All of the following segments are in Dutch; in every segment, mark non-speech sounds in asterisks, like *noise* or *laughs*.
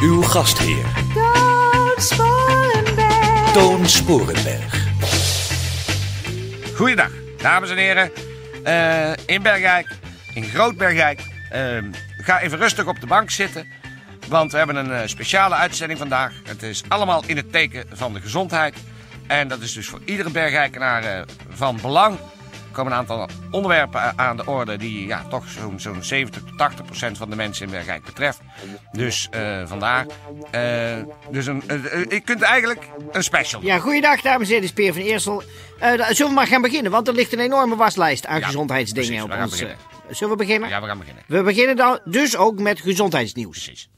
Uw gastheer, Toon Sporenberg. Toon Sporenberg. Goeiedag, dames en heren. Eh, in Bergijk, in Groot Bergijk. Eh, ga even rustig op de bank zitten. Want we hebben een eh, speciale uitzending vandaag. Het is allemaal in het teken van de gezondheid. En dat is dus voor iedere Bergijkenaar eh, van belang. Komen een aantal onderwerpen aan de orde die ja, toch zo'n zo'n 70 tot 80 procent van de mensen in Bergijk betreft. Dus eh, vandaar. Eh, dus een, eh, je kunt eigenlijk een special. Ja, goeiedag dames en heren, dit is Peer van Eersel. Zullen we maar gaan beginnen, want er ligt een enorme waslijst aan Ja, gezondheidsdingen precies, op ons. zullen we beginnen? Ja, we gaan beginnen. We beginnen dan dus ook met gezondheidsnieuws. Precies.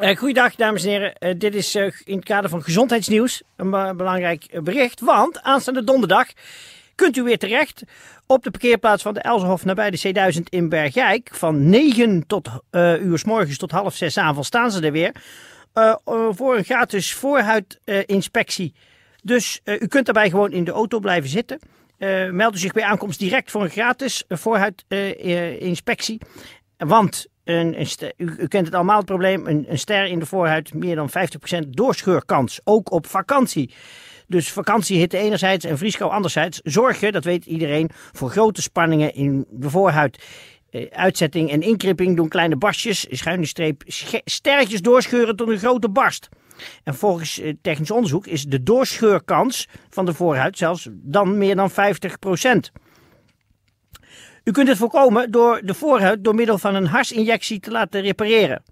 Eh goeiedag dames en heren, Eh, dit is eh, in het kader van gezondheidsnieuws een be- belangrijk bericht. Want aanstaande donderdag kunt u weer terecht op de parkeerplaats van de Elzenhof nabij de C1000 in Bergijk. Van 9 tot uur s morgens tot half 6 avonds staan ze er weer. voor een gratis voorhuidinspectie. dus u kunt daarbij gewoon in de auto blijven zitten. Meld u zich bij aankomst direct voor een gratis voorhuidinspectie. Want u, kent het allemaal het probleem, een, een ster in de voorhuid meer dan 50% doorscheurkans. Ook op vakantie. Dus vakantiehitte enerzijds en vrieskou anderzijds zorgen, dat weet iedereen, voor grote spanningen in de voorhuid. Eh, uitzetting en inkripping doen kleine barstjes, schuine streep, sterretjes doorscheuren tot een grote barst. En volgens eh, technisch onderzoek is de doorscheurkans van de voorhuid zelfs dan meer dan 50%. U kunt het voorkomen door de voorhuid door middel van een harsinjectie te laten repareren.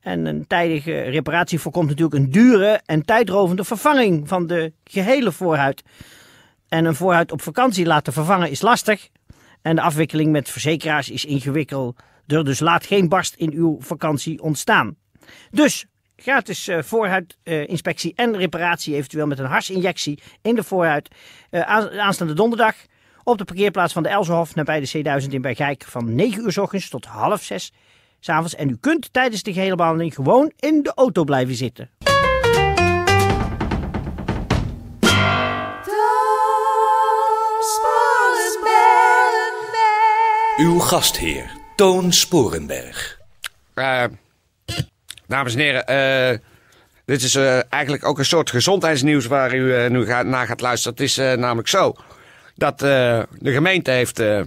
En een tijdige reparatie voorkomt natuurlijk een dure en tijdrovende vervanging van de gehele voorhuid. En een voorhuid op vakantie laten vervangen is lastig. En de afwikkeling met verzekeraars is ingewikkelder. Dus laat geen barst in uw vakantie ontstaan. Dus gratis eh, voorhuidinspectie en reparatie, eventueel met een harsinjectie in de voorhuid. eh, aan- aanstaande donderdag op de parkeerplaats van de Elzenhof nabij de C1000 in Bergijk van 9 uur s ochtends tot half 6 s'avonds. En u kunt tijdens de gehele behandeling gewoon in de auto blijven zitten. Uw gastheer, Toon Sporenberg. Eh, dames en heren, eh, dit is eh, eigenlijk ook een soort gezondheidsnieuws waar u nu gaat, naar gaat luisteren. Het is eh, namelijk zo dat eh, de gemeente heeft eh,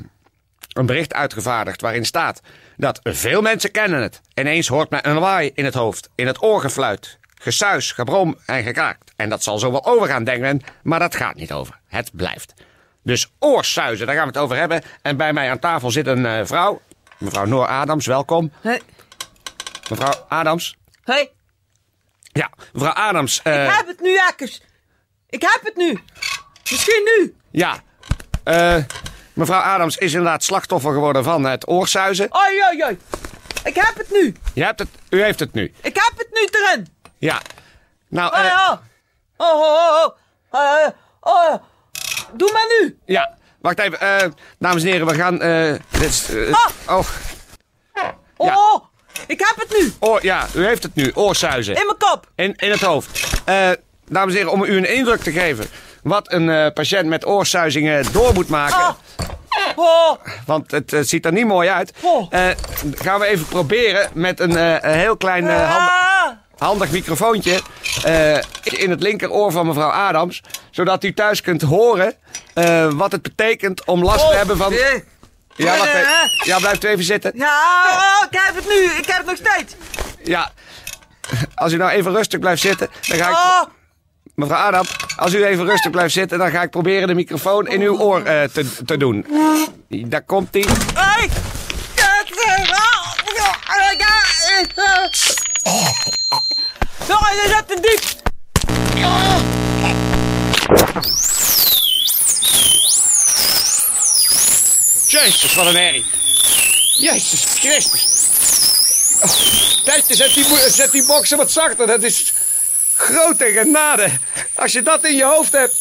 een bericht uitgevaardigd waarin staat dat veel mensen kennen het. Ineens hoort men een lawaai in het hoofd, in het oor gefluit, gesuis, gebrom en gekraakt. En dat zal zo wel overgaan, denkt men, maar dat gaat niet over. Het blijft. Dus oorsuizen, daar gaan we het over hebben. En bij mij aan tafel zit een eh, vrouw, mevrouw Noor Adams, welkom. Hey, Mevrouw Adams. hey, Ja, mevrouw Adams. ik heb het nu, Akkers. Ik heb het nu. Misschien nu. ja, eh, mevrouw Adams is inderdaad slachtoffer geworden van het oorsuizen. Oi. Ik heb het nu. Je hebt het, u heeft het nu. Ik heb het nu erin. Ja. Nou, Oh, eh. Oh, oh, oh, oh. Oh, oh, oh. Doe maar nu. ja. Wacht even, eh, dames en heren, we gaan. eh, dit is, eh, Ah. oh, Oh, Ja. oh. Ik heb het nu. oor, ja, u heeft het nu, oorsuizen. In mijn kop. In, in het hoofd. Eh, dames en heren, om u een indruk te geven wat een eh, patiënt met oorsuizingen door moet maken. Ah. Oh, Want het, eh, ziet er niet mooi uit. Oh. Eh, gaan we even proberen met een, heel klein eh, hand, ah. handig microfoontje in het linkeroor van mevrouw Adams. Zodat u thuis kunt horen wat het betekent om last te hebben van... Ja, wacht even. Ja, blijft u even zitten. Ja, oh, ik heb het nu. Ik heb het nog steeds. Ja, als u nou even rustig blijft zitten, dan ga ik... Oh, Mevrouw Adam, als u even rustig blijft zitten, dan ga ik proberen de microfoon in uw oor eh, te, te doen. Daar komt ie. eh, ah, eh, eh, eh. Ja, je zit te diep. Jezus, wat een herrie. Jezus Christus. Oh, Tijdje, zet die, zet die boksen wat zachter. Dat is grote genade. Als je dat in je hoofd hebt.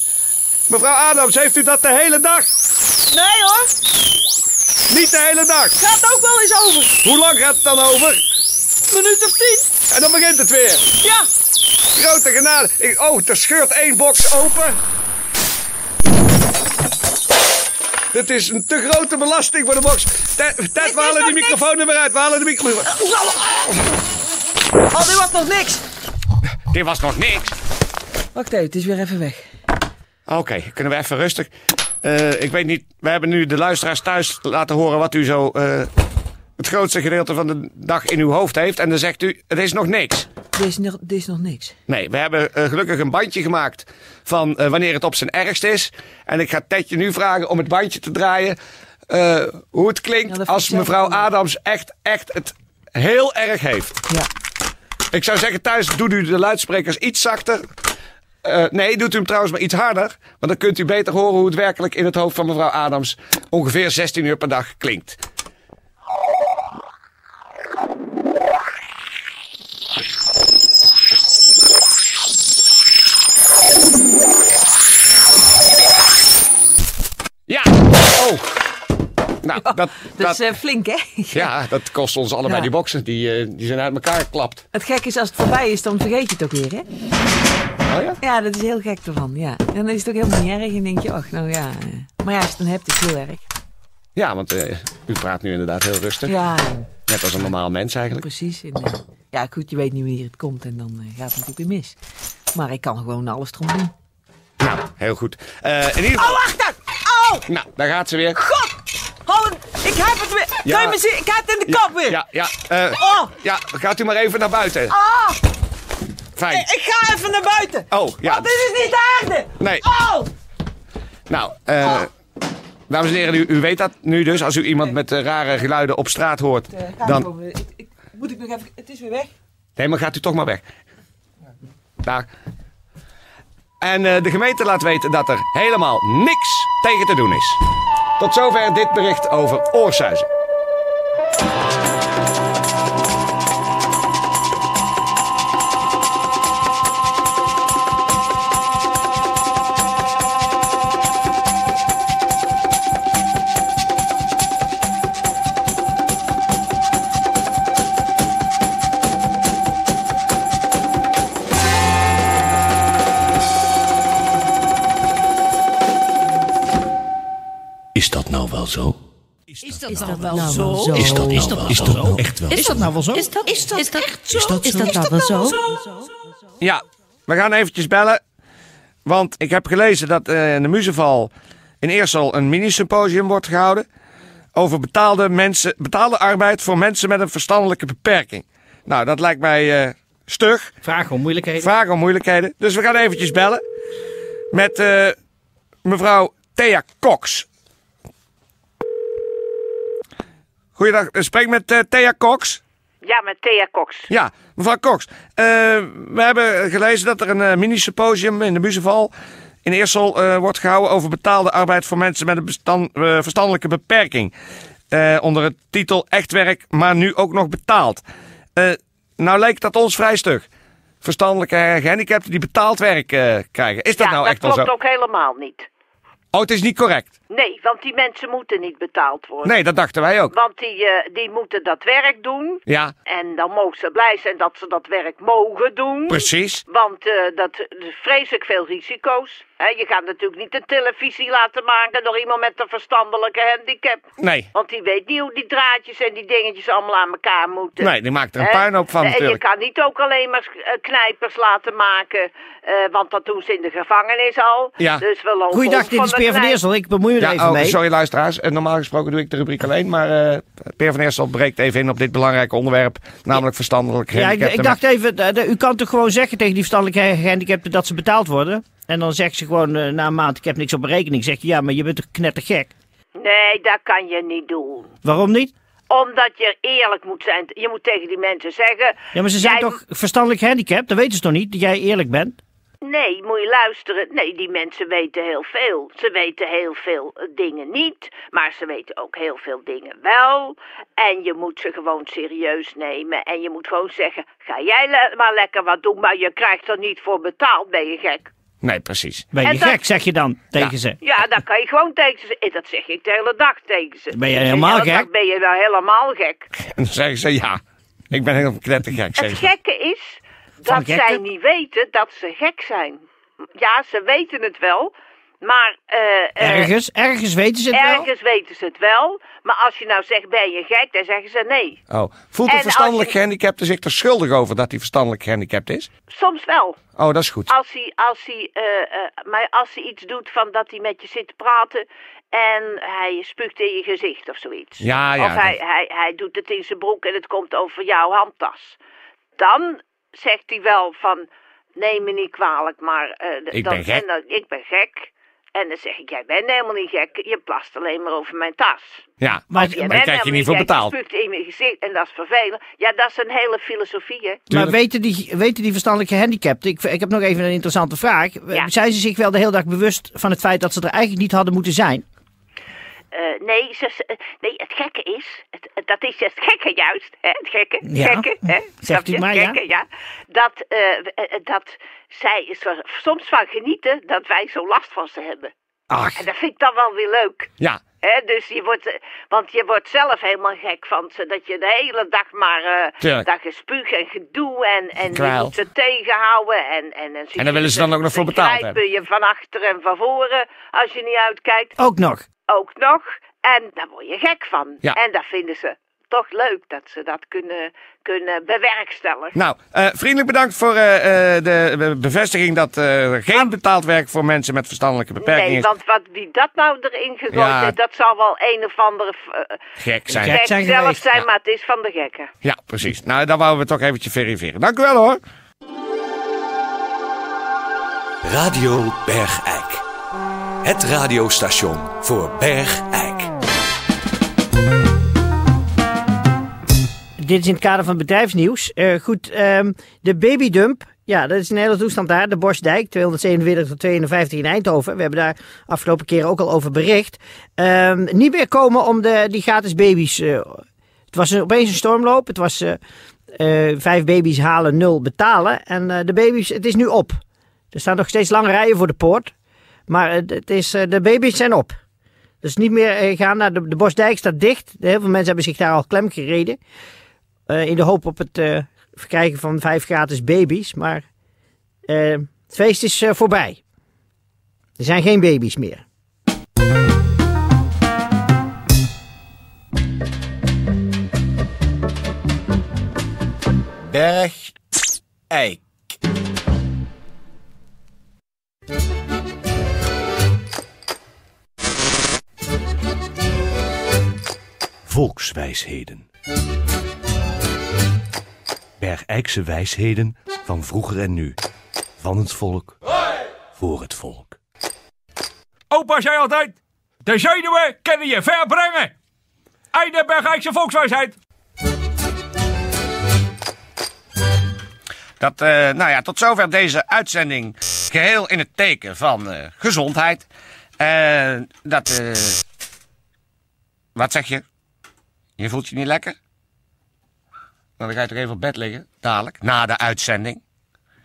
Mevrouw Adams, heeft u dat de hele dag? Nee hoor, Niet de hele dag. gaat ook wel eens over. Hoe lang gaat het dan over? Minuut of tien. En dan begint het weer. Ja, Grote genade. Oh, er scheurt één box open. Dit is een te grote belasting voor de box. Is we halen niks. microfoon er weer uit. We halen de microfoon. oh, dit was nog niks. Dit was nog niks. Wacht even, het is weer even weg. Oké, kunnen we even rustig. Eh, ik weet niet, we hebben nu de luisteraars thuis laten horen wat u zo eh, het grootste gedeelte van de dag in uw hoofd heeft. En dan zegt u, het is nog niks. Dit is nog, dit is nog niks. Nee, we hebben eh, gelukkig een bandje gemaakt van wanneer het op zijn ergst is. En ik ga Tedje nu vragen om het bandje te draaien. hoe het klinkt dat als mevrouw. Adams echt, echt het heel erg heeft. Ja. Ik zou zeggen, thuis doet u de luidsprekers iets zachter. Eh, nee, doet u hem trouwens maar iets harder. Want dan kunt u beter horen hoe het werkelijk in het hoofd van mevrouw Adams ongeveer 16 uur per dag klinkt. Nou, dat, Dat dat, is eh, flink, hè? ja, dat kost ons allebei die boxen. Die, eh, die zijn uit elkaar geklapt. Het gekke is, als het voorbij is, dan vergeet je het ook weer, hè? Oh ja? Ja, dat is heel gek ervan, ja. En dan is het ook helemaal niet erg en denk je, ach, nou ja. eh. Maar ja, als je het dan hebt, is het heel erg. Ja, want u praat nu inderdaad heel rustig. Ja, Net als een normaal mens eigenlijk. precies. En, ja, goed, je weet niet wanneer het komt en dan gaat het natuurlijk weer mis. Maar ik kan gewoon alles erom doen. Nou, heel goed. In ieder Oh, geval... wacht dan! Oh, Nou, daar gaat ze weer. god! Heb het weer! Ja. Kan je me zien? Ik heb het in de kop weer! Ja, ja. eh, Oh, ja, gaat u maar even naar buiten. ah! Fijn. Ik ga even naar buiten! Oh, ja. Want dit is niet de aarde! Nee. Oh! Nou, eh, dames en heren, u, u weet dat nu dus. Als u iemand met eh, rare geluiden op straat hoort, Eh, dan... ik, ik, moet ik nog even... Het is weer weg. Nee, maar gaat u toch maar weg. Daar. En de gemeente laat weten dat er helemaal niks tegen te doen is. Tot zover dit bericht over Oorsuizen. Is dat, nou wel zo? Is dat, is dat, is dat nou echt wel Is dat nou wel zo? Is dat, is dat, echt zo? Is dat Is zo? dat nou wel zo? Ja, we gaan eventjes bellen. Want ik heb gelezen dat eh, in de Muzeval in Eersel een mini-symposium wordt gehouden. Over betaalde, mensen, betaalde arbeid voor mensen met een verstandelijke beperking. Nou, dat lijkt mij eh, stug. Vraag om moeilijkheden. Vragen om moeilijkheden. Dus we gaan eventjes bellen. Met eh, mevrouw Thea Cox. Goeiedag, ik spreek met eh, Thea Cox. Ja, met Thea Cox. Ja, mevrouw Cox. eh, we hebben gelezen dat er een eh, mini-symposium in de Muzeval in Eersel eh, wordt gehouden over betaalde arbeid voor mensen met een bestand, eh, verstandelijke beperking. Eh, onder het titel Echt werk, maar nu ook nog betaald. Eh, nou leek dat ons vrij stug. Verstandelijke gehandicapten die betaald werk eh, krijgen. Is dat ja, nou dat echt wel klopt zo? ook helemaal niet. Oh, het is niet correct. Nee, want die mensen moeten niet betaald worden. Nee, dat dachten wij ook. Want die, eh, die moeten dat werk doen. Ja, En dan mogen ze blij zijn dat ze dat werk mogen doen. precies. Want eh, dat er vreselijk veel risico's. Hè, je gaat natuurlijk niet een televisie laten maken door iemand met een verstandelijke handicap. Nee. Want die weet niet hoe die draadjes en die dingetjes allemaal aan elkaar moeten. Nee, die maakt er een puinhoop van En je natuurlijk. kan niet ook alleen maar eh, knijpers laten maken. eh, want dat doen ze in de gevangenis al. Ja. Dus we lopen Goeiedag, dit is de Peer van Eersel. Ik bemoei me er Ja, even oh, mee. sorry luisteraars. En normaal gesproken doe ik de rubriek alleen. Maar eh Peer van Eersel breekt even in op dit belangrijke onderwerp. Namelijk verstandelijk Ja, ik, gehandicapten. ik dacht even, eh, u kan toch gewoon zeggen tegen die verstandelijke gehandicapten dat ze betaald worden? En dan zegt ze gewoon eh, na een maand, ik heb niks op mijn rekening. Zeg je, ja, maar je bent toch knettergek? Nee, dat kan je niet doen. Waarom niet? Omdat je eerlijk moet zijn. Je moet tegen die mensen zeggen... Ja, maar ze zijn jij- toch verstandelijk gehandicapt? Dat weten ze toch niet, dat jij eerlijk bent? Nee, moet je luisteren. Nee, die mensen weten heel veel. Ze weten heel veel eh, dingen niet, maar ze weten ook heel veel dingen wel. En je moet ze gewoon serieus nemen. En je moet gewoon zeggen, ga jij le- maar lekker wat doen, maar je krijgt er niet voor betaald, ben je gek. Nee, precies. Ben je En dat- gek, zeg je dan tegen ze. Ja, dat kan je gewoon tegen ze zeggen. Dat zeg ik de hele dag tegen ze. Ben je De helemaal hele dag gek? Ben je nou helemaal gek? *laughs* En dan zeggen ze ja. Ik ben heel knettergek, Het zeggen ze. gekke is dat gekken? zij niet weten dat ze gek zijn. Ja, ze weten het wel, maar... eh, eh, Ergens, ergens weten ze het wel. Ergens weten ze het wel, maar als je nou zegt ben je gek, dan zeggen ze nee. Oh, voelt En een verstandelijk je- gehandicapte zich er schuldig over dat hij verstandelijk gehandicapt is? Soms wel. Oh, dat is goed. Als hij, als hij, eh, eh, maar als hij iets doet van dat hij met je zit te praten en hij spuugt in je gezicht of zoiets. Ja, ja, Of hij, dat- hij, hij doet het in zijn broek en het komt over jouw handtas. Dan zegt hij wel van, neem me niet kwalijk, maar... eh, Ik dan, ben gek. En dan, ik ben gek. En dan zeg ik, jij bent helemaal niet gek. Je plast alleen maar over mijn tas. Ja, Maar- Je daar krijg je niet voor betaald. Je in mijn gezicht en dat is vervelend. Ja, dat is een hele filosofie, hè. Maar weten die, weten die verstandelijke gehandicapten, ik, ik heb nog even een interessante vraag. Ja. Zijn ze zich wel de hele dag bewust van het feit dat ze er eigenlijk niet hadden moeten zijn? Eh, nee, ze, ze- nee, het gekke is, het, het- dat is het gekke juist, hè, het gekke, Ja, gekke, hè, zegt u maar, gekke, ja. Dat, eh, eh, dat zij is er soms van genieten dat wij zo last van ze hebben. Ach, En dat vind ik dan wel weer leuk. Ja, Hè, dus je wordt, eh, want je wordt zelf helemaal gek van ze. Dat je de hele dag maar eh Tuurlijk. dat gespuug en gedoe en, en je moet ze tegenhouden. En, en, dan, En dan willen ze dan ook nog voor betaald grijpen je van achter en van voren als je niet uitkijkt. ook nog. Ook nog. En daar word je gek van. Ja. En dat vinden ze toch leuk dat ze dat kunnen, kunnen bewerkstelligen. nou, eh, vriendelijk bedankt voor eh, eh, de be- bevestiging dat eh, er geen betaald werk voor mensen met verstandelijke beperkingen Nee, is. want wat, wie dat nou erin gegooid Ja. heeft, dat zal wel een of andere Gek zijn. Gek gek zijn zelf geweest, zijn, ja. maar het is van de gekken. Ja, precies. Nou, dan wouden we toch eventjes verifiëren. Dank u wel hoor. Radio Bergijk. Het radiostation voor Bergijk. Dit is in het kader van bedrijfsnieuws. Eh, goed, ehm, de babydump. Ja, dat is een hele toestand daar. De Bosdijk, 247 tot 52 in Eindhoven. We hebben daar afgelopen keren ook al over bericht. Ehm, niet meer komen om de, die gratis baby's. eh, het was een- opeens een stormloop. Het was eh, vijf baby's halen, nul betalen. En de baby's, het is nu op. Er staan nog steeds lange rijen voor de poort. Maar het is, eh, de baby's zijn op. Dus niet meer eh, gaan naar de, Bosdijk staat dicht. Heel veel mensen hebben zich daar al klem gereden. Eh, in de hoop op het verkrijgen van vijf gratis baby's. Maar het feest is voorbij. Er zijn geen baby's meer. Berg Eik. Volkswijsheden. Bergijkse wijsheden van vroeger en nu. Van het volk. Voor het volk. Opa zei altijd, de zenuwen kunnen je ver brengen. Einde Bergijkse volkswijsheid. Dat, eh, nou ja, tot zover deze uitzending. Geheel in het teken van eh, gezondheid. Eh, dat, eh, wat zeg je? Je voelt je niet lekker? Nou, dan ga je toch even op bed liggen, dadelijk, na de uitzending.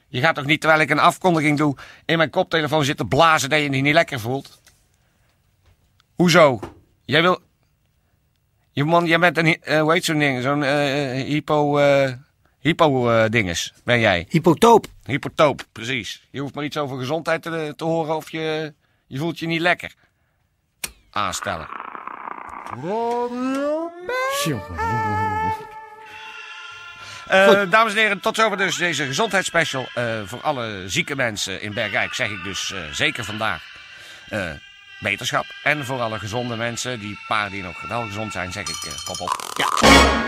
Je gaat toch niet, terwijl ik een afkondiging doe, in mijn koptelefoon zitten blazen dat je je niet lekker voelt? Hoezo? Jij wil... Je man, jij bent een, eh, hoe heet zo'n ding? Zo'n eh, hypo... eh hypo eh, dinges, ben jij. Hypotoop. Hypotoop, precies. Je hoeft maar iets over gezondheid te, te horen of je, je voelt je niet lekker. Aanstellen. Eh, dames en heren, tot zover dus deze gezondheidsspecial. Eh, voor alle zieke mensen in Bergijk zeg ik dus eh, zeker vandaag beterschap. En voor alle gezonde mensen, die paar die nog wel gezond zijn, zeg ik kop op. Ja.